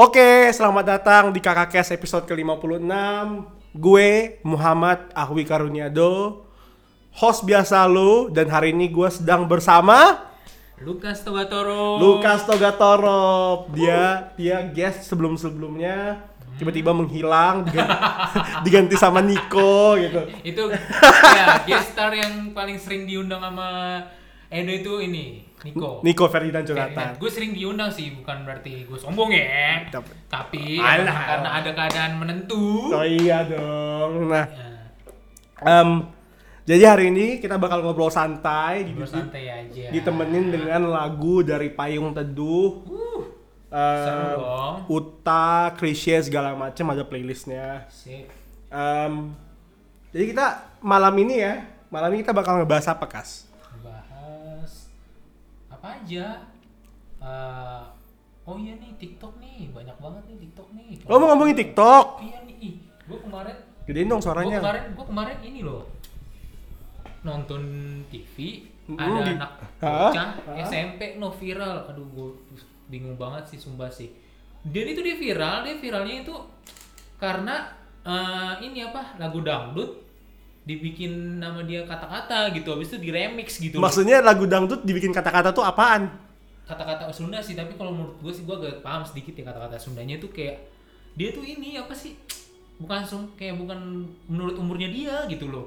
Oke, selamat datang di Kakak Kes episode ke-56. Gue Muhammad Ahwi Karuniado Host biasa lu Dan hari ini gue sedang bersama Lukas Togatoro. Lukas Togatoro. Dia dia guest sebelum-sebelumnya Tiba-tiba menghilang diganti, diganti sama Nico gitu. Itu ya guest star yang paling sering diundang sama Edo itu ini Niko. Nico Ferdinand Jonathan Gue sering diundang sih, bukan berarti gue sombong ya. Tapi- Tapi Alah. karena ada keadaan menentu. Oh iya dong Nah, Ya, em, jadi hari ini kita bakal ngobrol santai di, ngobrol santai aja. ditemenin dengan lagu dari Payung Teduh Uh, seru dong. Uta, Krisye segala macam ada playlistnya. Sip. Em, jadi kita malam ini ya, malam ini kita bakal ngebahas apa kas? Aja? Eh, oh iya nih TikTok nih, banyak banget nih TikTok nih. Lo mau ngomongin TikTok? Iya nih, ih, gue kemarin Gedein dong Gue suaranya. kemarin, gua kemarin ini loh nonton TV Mm, ada di- anak bocah? SMP no viral. Aduh, gue bingung banget sih sumpah sih. Dan itu dia viral, dia viralnya itu karena eh, ini apa lagu dangdut dibikin nama dia kata-kata gitu, habis itu diremix gitu. Maksudnya lagu dangdut dibikin kata-kata tuh apaan? kata-kata Sunda sih, tapi kalau menurut gue sih gue agak paham sedikit ya kata-kata Sundanya itu kayak dia tuh ini apa sih? Bukan kayak bukan menurut umurnya dia gitu loh.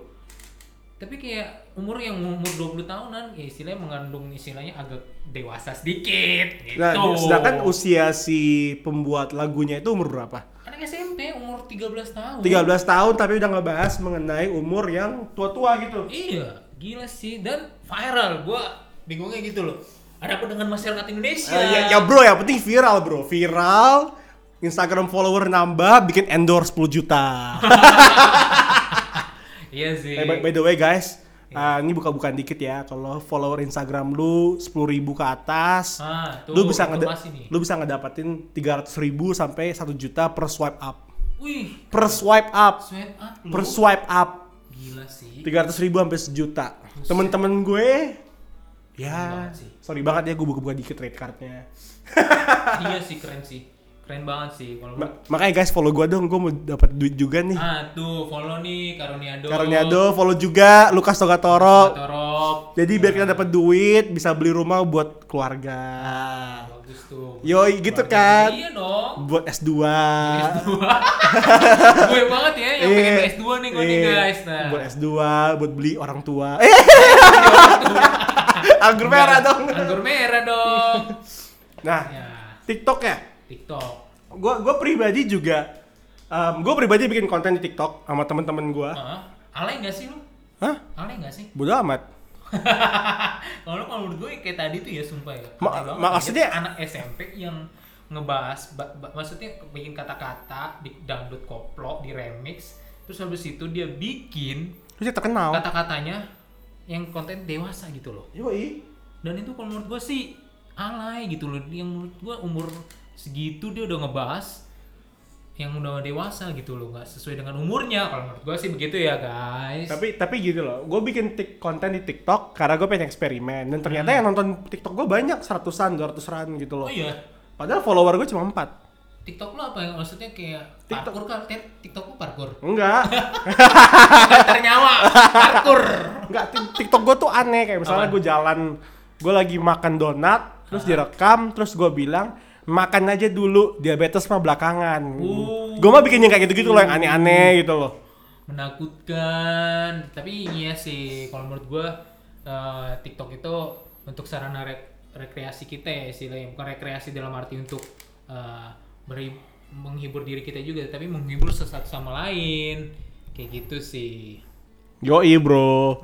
Tapi kayak umur yang umur 20 tahunan ya istilahnya mengandung istilahnya agak dewasa sedikit gitu. Nah, sedangkan usia si pembuat lagunya itu umur berapa? Anak SMP umur 13 tahun. 13 tahun tapi udah ngebahas mengenai umur yang tua-tua gitu. Iya, gila sih dan viral. Gua bingungnya gitu loh. Ada apa dengan masyarakat Indonesia? Eh, ya, ya bro, yang penting viral bro. Viral, Instagram follower nambah, bikin endorse 10 juta. Iya sih. By, by the way guys, ah, ini buka-bukaan dikit ya. Kalau follower Instagram lu 10.000 ribu ke atas, Ah, tuh, lu bisa ngeda lu bisa ngedapatin 300.000 ribu sampai 1 juta per swipe up. Wih, Per swipe up, sweat up lu. per swipe up. Gila sih. 300 ribu sampai sejuta. Temen-temen gue, ya, sorry banget ya gue buka-buka dikit rate cardnya. iya sih keren sih. Keren banget sih kalau Ma- makanya guys follow gue dong, gue mau dapat duit juga nih. Ah, tuh follow nih Karuniado. Karuniado, follow juga Lukas Togatoro. Torop. Jadi biar kita dapat duit, bisa beli rumah buat keluarga. Bagus tuh. Yoi gitu kan. Iya dong. Buat S2. S2. Gue banget ya yang pengen Eh, S2 nih gue nih eh, guys. Nah. Buat S2, buat beli orang tua. Eh, anggur merah dong. Anggur merah dong. Nah, ya, TikTok ya. TikTok. Gua gua pribadi juga um, gue pribadi bikin konten di TikTok sama teman-teman gua. Heeh. alay nggak sih lu? Hah? Alay nggak sih? Bodo amat. kalau kalau menurut gue kayak tadi tuh ya sumpah ya. Ma- banget. maksudnya- Dia anak SMP yang ngebahas ba- ba- maksudnya bikin kata-kata di dangdut koplo di remix terus habis itu dia bikin Lu sih terkenal. kata-katanya yang konten dewasa gitu loh Yoi. dan itu kalau menurut gue sih alay gitu loh yang menurut gue umur segitu dia udah ngebahas yang udah dewasa gitu loh nggak sesuai dengan umurnya kalau menurut gue sih begitu ya guys Tapi tapi gitu loh, gue bikin tik konten di TikTok karena gue pengen eksperimen dan ternyata yang nonton TikTok gue banyak seratusan, dua ratusan gitu loh. Hmm. oh iya Padahal follower gue cuma empat. TikTok lo apa yang maksudnya kayak TikTok. parkur kan Tik- TikTok lo parkur Enggak, ternyawa parkur enggak. Tik- TikTok gue tuh aneh kayak misalnya gue jalan, gue lagi makan donat, terus direkam, terus gue bilang makan aja dulu, diabetes mah belakangan. Oh. Gue mah bikin yang kayak gitu-gitu loh, yang aneh-aneh gitu loh. menakutkan tapi iya sih kalau menurut gua eh, TikTok itu untuk sarana rek- rekreasi kita ya istilahnya bukan rekreasi dalam arti untuk eh, beri- menghibur diri kita juga tapi menghibur sesatu sama lain kayak gitu sih Yoi bro.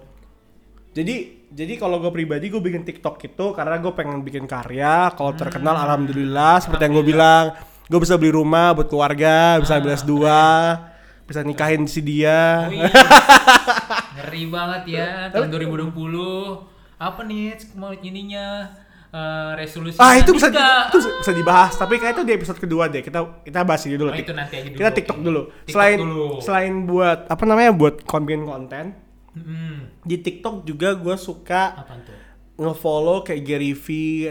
Jadi jadi kalau gue pribadi gue bikin TikTok itu karena gue pengen bikin karya. Kalau terkenal alhamdulillah seperti yang gue bilang, gue bisa beli rumah buat keluarga, bisa beli S2, bisa nikahin si dia. oh iya ngeri banget ya tahun 2020 apa nih mau ininya eh, resolusi Ah itu bisa nikah. itu bisa dibahas, tapi kayak itu di episode kedua deh. Kita kita bahas ini dulu. Oh, itu nanti aja dulu, Kita. TikTok dulu. TikTok selain dulu. selain buat apa namanya buat bikin konten Hmm, di TikTok juga gue suka tuh ngefollow kayak Gary V,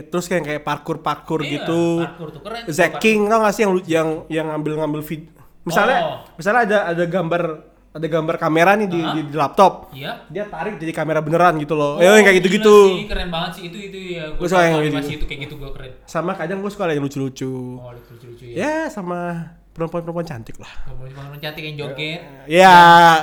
terus kayak kayak parkour parkour Iya, gitu. parkour tuh keren Zack. King tau gak sih yang yang yang ngambil ngambil vid. Misalnya Oh. misalnya ada ada gambar ada gambar kamera nih di, di, di laptop. Iya. Dia tarik jadi kamera beneran gitu loh. Oh, yang kayak gitu-gitu. sih, keren banget sih itu itu ya. Gue suka yang gitu. itu kayak gitu gue keren. Sama kadang gue suka yang lucu-lucu. Oh, lucu-lucu ya. Ya sama perempuan-perempuan cantik lah. Ngomong-ngomong cantik yang joget. Ya.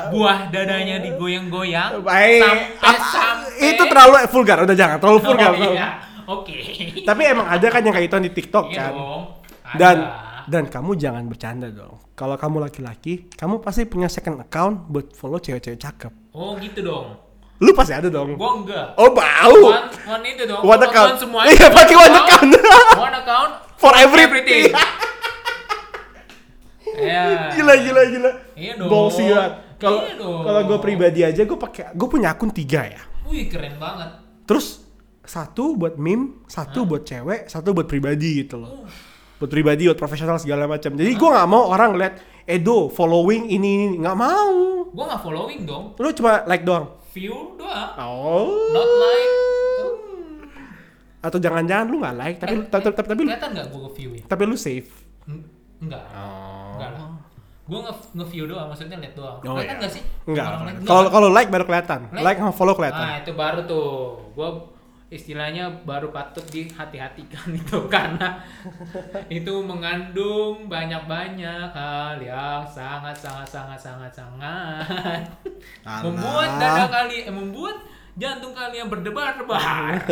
Buah dadanya digoyang-goyang. Baik. Sampai sampai. Itu terlalu vulgar, udah jangan terlalu vulgar. Oh, iya. Oke. Tapi emang ada kan yang kayak itu di TikTok Iya kan. dong. Ada. Dan dan kamu jangan bercanda dong. Kalau kamu laki-laki, kamu pasti punya second account buat follow cewek-cewek cakep. Oh gitu dong. Lu pasti ada dong. Gua enggak. Oh bau. One, one itu dong. One account. semuanya. Iya, pakai one account. one account For everything. Iya. gila gila gila. Iya dong. Kalau Iya kalau gue pribadi aja gue pakai gue punya akun tiga ya. Wih keren banget. Terus satu buat meme, satu buat cewek, satu buat pribadi gitu loh. Buat pribadi, buat profesional segala macam. Jadi gue nggak mau orang lihat Edo following ini ini nggak mau. Gua nggak following dong. Lu cuma like doang. View doang. Oh. Not like. Atau jangan-jangan lu nggak like tapi Eh, tapi tapi, tapi, lu- Kelihatan nggak tapi lu save. Eng- Enggak. Oh. Gua nge- nge-view doang, maksudnya lihat doang. Oh, Kelihatan iya. nggak sih? Enggak. Kalau kalau like baru kelihatan. Like? Like sama follow kelihatan. Nah, itu baru tuh. Gua istilahnya baru patut dihati-hatikan itu karena itu mengandung banyak-banyak hal yang sangat sangat sangat sangat sangat Alah. membuat dada kali eh, membuat jantung kalian berdebar-debar.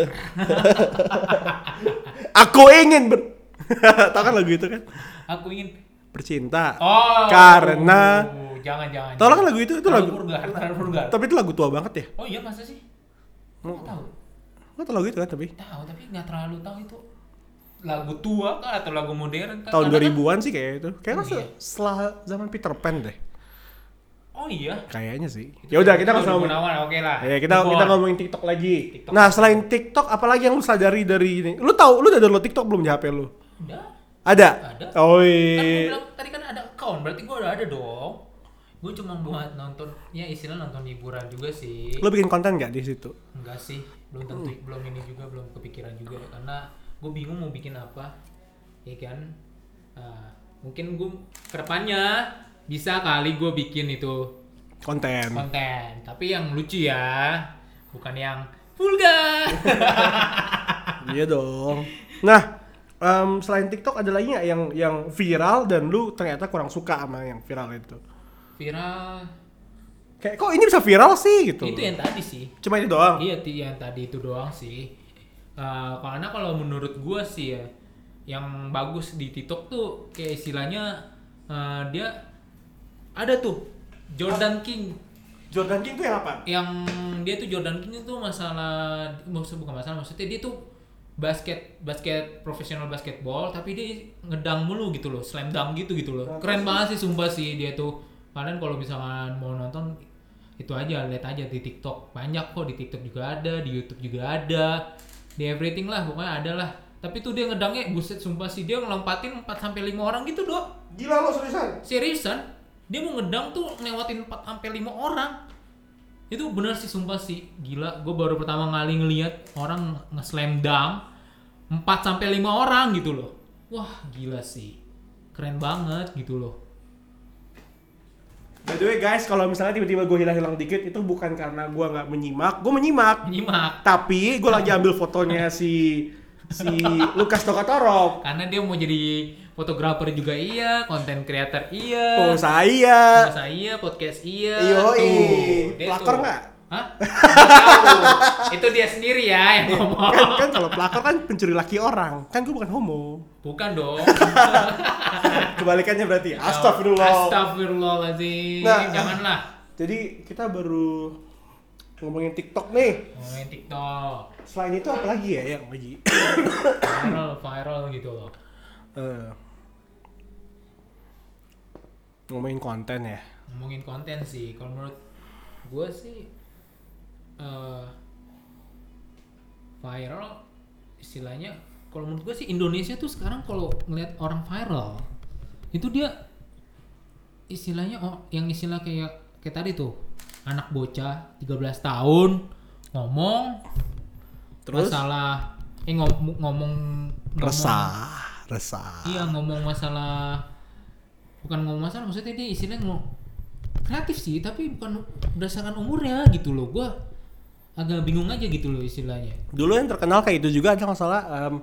Aku ingin ber Tahu kan lagu itu kan? Aku ingin Bercinta. Oh. Karena- jangan jangan. Tahu kan lagu itu? Itu lagu- vulgar, terlalu vulgar. Tapi itu lagu tua banget ya. Oh iya masa sih? Oh. Nggak tahu. Lo tau lagu itu kan tapi? Tahu tapi nggak terlalu tahu itu lagu tua kah atau lagu modern kah? Tahun Karena kan- 2000-an sih kayak itu. Kayaknya Oh, iya. setelah zaman Peter Pan deh. Oh iya. Kayaknya sih. Ya udah kita nggak ngomongin. oke lah. Ya, kita kita on. ngomongin TikTok lagi. TikTok. Nah, selain TikTok apalagi yang lu sadari dari ini? Lu tahu lu udah download TikTok belum di HP lu? Udah. Ada. Ada. Oh, Kan iya. bilang tadi kan ada account, berarti gua udah ada dong. Gue cuma buat nonton, ya istilah nonton hiburan juga sih. Lu bikin konten nggak di situ? Enggak sih, belum tentu, belum ini juga, belum kepikiran juga karena gue bingung mau bikin apa, ya kan? Nah, mungkin gue ke depannya bisa kali gue bikin itu Konten. konten, tapi yang lucu ya, bukan yang vulgar. Iya dong. Nah, em, selain TikTok ada lagi nggak yang yang viral dan lu ternyata kurang suka sama yang viral itu? Viral, Kayak kok ini bisa viral sih gitu. itu yang tadi sih. Cuma itu doang. Iya, yang tadi itu doang sih. Eh, karena kalau menurut gua sih ya, yang bagus di TikTok tuh kayak istilahnya eh, dia ada tuh Jordan King Jordan King tuh yang apa? yang dia tuh Jordan King itu masalah maksud bukan masalah maksudnya dia tuh basket basket profesional basketball tapi dia ngedang mulu gitu loh slam dunk gitu gitu loh. Keren banget sih. sumpah sih dia tuh. Kalian kalau misalkan mau nonton itu aja lihat aja di TikTok. Banyak kok di TikTok juga ada di YouTube juga ada di everything lah pokoknya ada lah. Tapi tuh dia ngedangnya buset sumpah sih dia ngelompatin 4 sampai 5 orang gitu dok. Gila lo seriusan. seriusan? Dia mau ngedang tuh ngelewatin 4 sampai 5 orang. Itu bener sih sumpah sih. Gila gue baru pertama kali ngeliat orang nge-slam dunk 4 sampai 5 orang gitu loh wah gila sih keren banget gitu loh By the way guys, kalau misalnya tiba-tiba gue hilang-hilang dikit itu bukan karena gue nggak menyimak, gue menyimak. menyimak Tapi gue lagi ambil fotonya si si Lukas Tokatorov. karena dia mau jadi fotografer juga iya konten creator iya Oh saya. Masa iya, podcast iya. Dia Pelakor nggak? Hah? Tahu. Itu dia sendiri ya yang ngomong. kan, kan kalau pelakor kan pencuri laki orang, kan gue bukan homo. Bukan dong. Kebalikannya berarti. Astagfirullah. Astagfirullahaladzim. Nah. Janganlah. Jadi kita baru ngomongin TikTok nih. Ngomongin TikTok. Selain itu apa lagi ya yang lagi? Viral, viral gitu loh. Eh, ngomongin konten ya. Ngomongin konten sih. Kalau menurut gue sih eh viral istilahnya kalau menurut gue sih Indonesia tuh sekarang kalau ngeliat orang viral itu dia istilahnya oh, yang istilah kayak kayak tadi tuh anak bocah 13 tahun ngomong Terus? masalah eh ngom- ngomong ngomong Resah, resah. iya ngomong masalah bukan ngomong masalah maksudnya dia istilahnya ngomong kreatif sih tapi bukan berdasarkan umurnya gitu loh gua agak bingung aja gitu loh istilahnya Dulu yang terkenal kayak itu juga ada masalah em,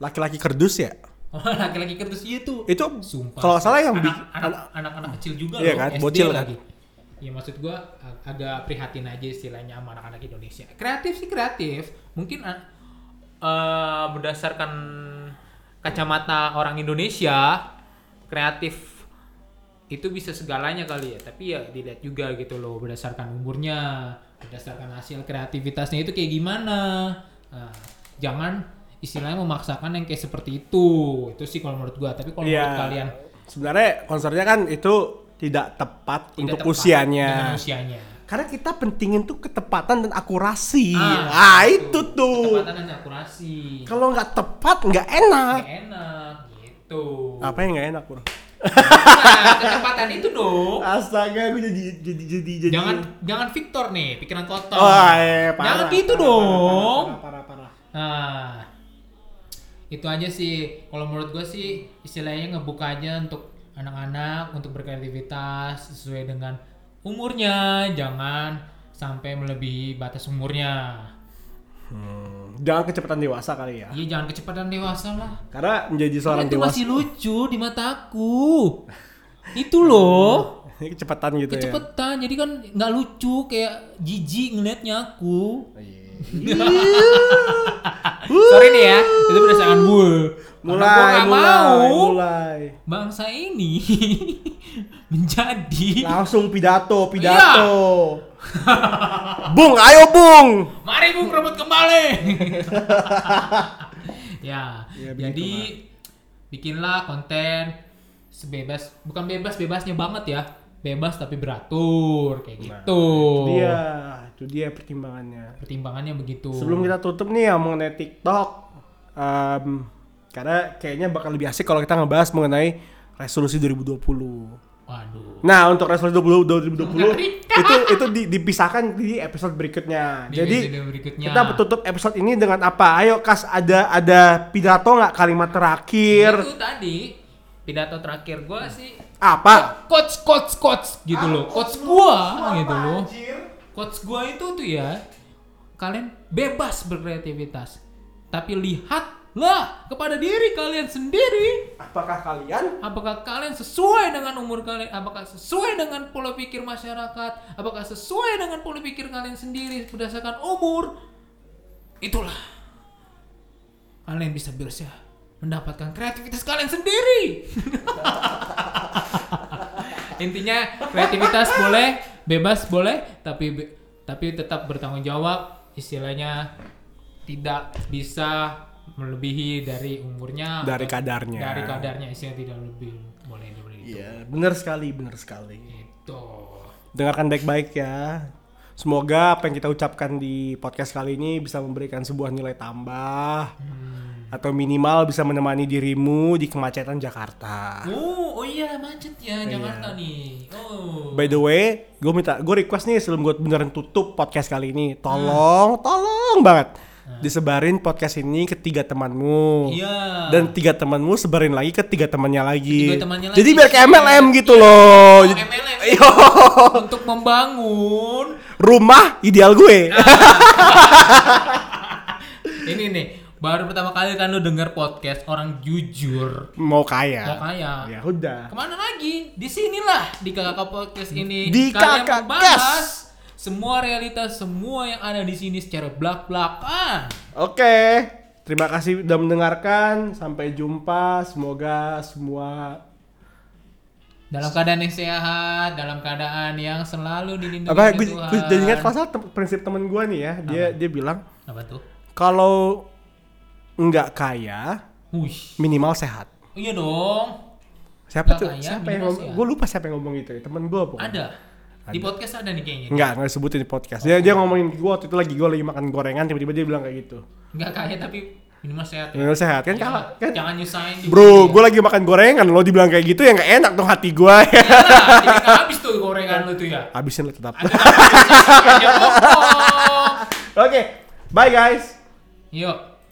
laki-laki kerdus ya. oh laki-laki kertas itu Itu Sumpah. kalau salah yang anak, bi- anak, anak-anak kecil juga Iya loh, kan, SD bocil kan. lagi. Ya maksud gua ag- agak prihatin aja istilahnya sama anak-anak Indonesia. Kreatif sih kreatif. Mungkin uh, berdasarkan kacamata orang Indonesia, kreatif itu bisa segalanya kali ya. Tapi ya dilihat juga gitu loh berdasarkan umurnya, berdasarkan hasil kreativitasnya itu kayak gimana. Nah, jangan istilahnya memaksakan yang kayak seperti itu. Itu sih kalau menurut gua. Tapi kalau Iya. menurut kalian Sebenarnya konsernya kan itu tidak tepat tidak untuk tepat usianya. usianya. Karena kita pentingin tuh ketepatan dan akurasi. Ah, Ah, itu tuh. Ketepatan dan akurasi. Kalau nggak tepat nggak enak. Nggak enak gitu. Apa yang nggak enak bro? Nah, kecepatan itu dong. Astaga, gue jadi jadi jadi jadi. Jangan jangan Victor nih, pikiran kotor. Oh, eh, parah, Jangan gitu parah, dong. Parah, parah, parah, parah. Nah, itu aja sih. Kalau menurut gue sih istilahnya ngebuka aja untuk anak-anak untuk berkreativitas sesuai dengan umurnya. Jangan sampai melebihi batas umurnya. Hmm, jangan kecepatan dewasa kali ya. Iya, jangan kecepatan dewasa lah. Karena menjadi Karena seorang itu dewasa masih lucu di mataku. itu loh. ini kecepatan gitu ya. Kecepetan. Jadi kan nggak lucu kayak jijik ngeliatnya aku. Iya. Sorry nih ya, itu berdasarkan gue. Mulai, mulai, mau mulai. bangsa ini menjadi Langsung pidato, Iya. bung, ayo Bung. Mari Bung rebut kembali. ya, Ya, jadi bikinlah konten sebebas, bukan bebas bebasnya banget ya, bebas tapi beratur kayak gitu. Itu dia, itu dia pertimbangannya. Pertimbangannya begitu. Sebelum kita tutup nih ya mengenai TikTok, em, karena kayaknya bakal lebih asik kalau kita ngebahas mengenai resolusi 2020. Waduh. Nah untuk resolusi 2020, 2020 Mengerikan. Itu itu di- dipisahkan di episode berikutnya. Di Jadi episode berikutnya. kita tutup episode ini dengan apa? Ayo kas ada ada pidato nggak kalimat terakhir? Itu tadi pidato terakhir gua sih Apa? coach coach coach gitu loh. Coach gua gitu loh. Coach gua itu tuh ya kalian bebas berkreativitas. Tapi lihatlah kepada diri kalian sendiri. Apakah kalian Apakah kalian sesuai dengan umur kalian? Apakah sesuai dengan pola pikir masyarakat? Apakah sesuai dengan pola pikir kalian sendiri berdasarkan umur? Itulah kalian bisa bisa mendapatkan kreativitas kalian sendiri. Intinya kreativitas boleh, bebas boleh, tapi be- tapi tetap bertanggung jawab. Istilahnya tidak bisa melebihi dari umurnya Dari kadarnya. dari kadarnya istilah tidak lebih boleh boleh itu Iya, benar sekali, benar sekali. itu Dengarkan baik-baik ya. Semoga apa yang kita ucapkan di podcast kali ini bisa memberikan sebuah nilai tambah atau minimal bisa menemani dirimu di kemacetan Jakarta. oh oh iya macet ya Jakarta nih oh By the way, gue minta, gue request nih sebelum gue beneran tutup podcast kali ini, tolong, tolong banget disebarin podcast ini ke tiga temanmu. iya Dan tiga temanmu sebarin lagi ke tiga temannya lagi. Tiga temannya Jadi lagi. biar kayak MLM gitu Iya. loh. Oh, MLM. Iya. untuk membangun Rumah ideal gue. ini nih baru pertama kali kan lu denger podcast orang jujur Mau kaya. mau kaya Ya udah. ke mana lagi di sinilah di kakak podcast ini Di Kakak Kes. Semua realitas semua yang ada di sini secara belak belakan Oke. Terima kasih sudah mendengarkan. Sampai jumpa. Semoga semua dalam keadaan yang sehat dalam keadaan yang selalu dilindungi apa gue, Tuhan gue jadi ingat tem- prinsip temen gue nih ya. Dia dia bilang apa tuh? Kalau nggak kaya Wush. minimal sehat. Iya dong. Siapa Nggak tuh? kaya, siapa yang ngomong gue lupa siapa yang ngomong itu ya. Temen gue pokoknya. Ada di podcast ada nih kayaknya Enggak, nggak disebutin di podcast. Dia dia ngomongin gue waktu itu lagi gue lagi makan gorengan tiba-tiba dia bilang kayak gitu. nggak kaya tapi minimal sehat ya. Minimal sehat kan Jangan- kalah kan. jangan nyusahin juga Bro, ya. gue lagi makan gorengan lo dibilang kayak gitu ya nggak enak dong hati gue. Nggak habis tuh gorengan lu tuh ya Habisin lah tetap. Ya. Oke, bye guys. Yuk.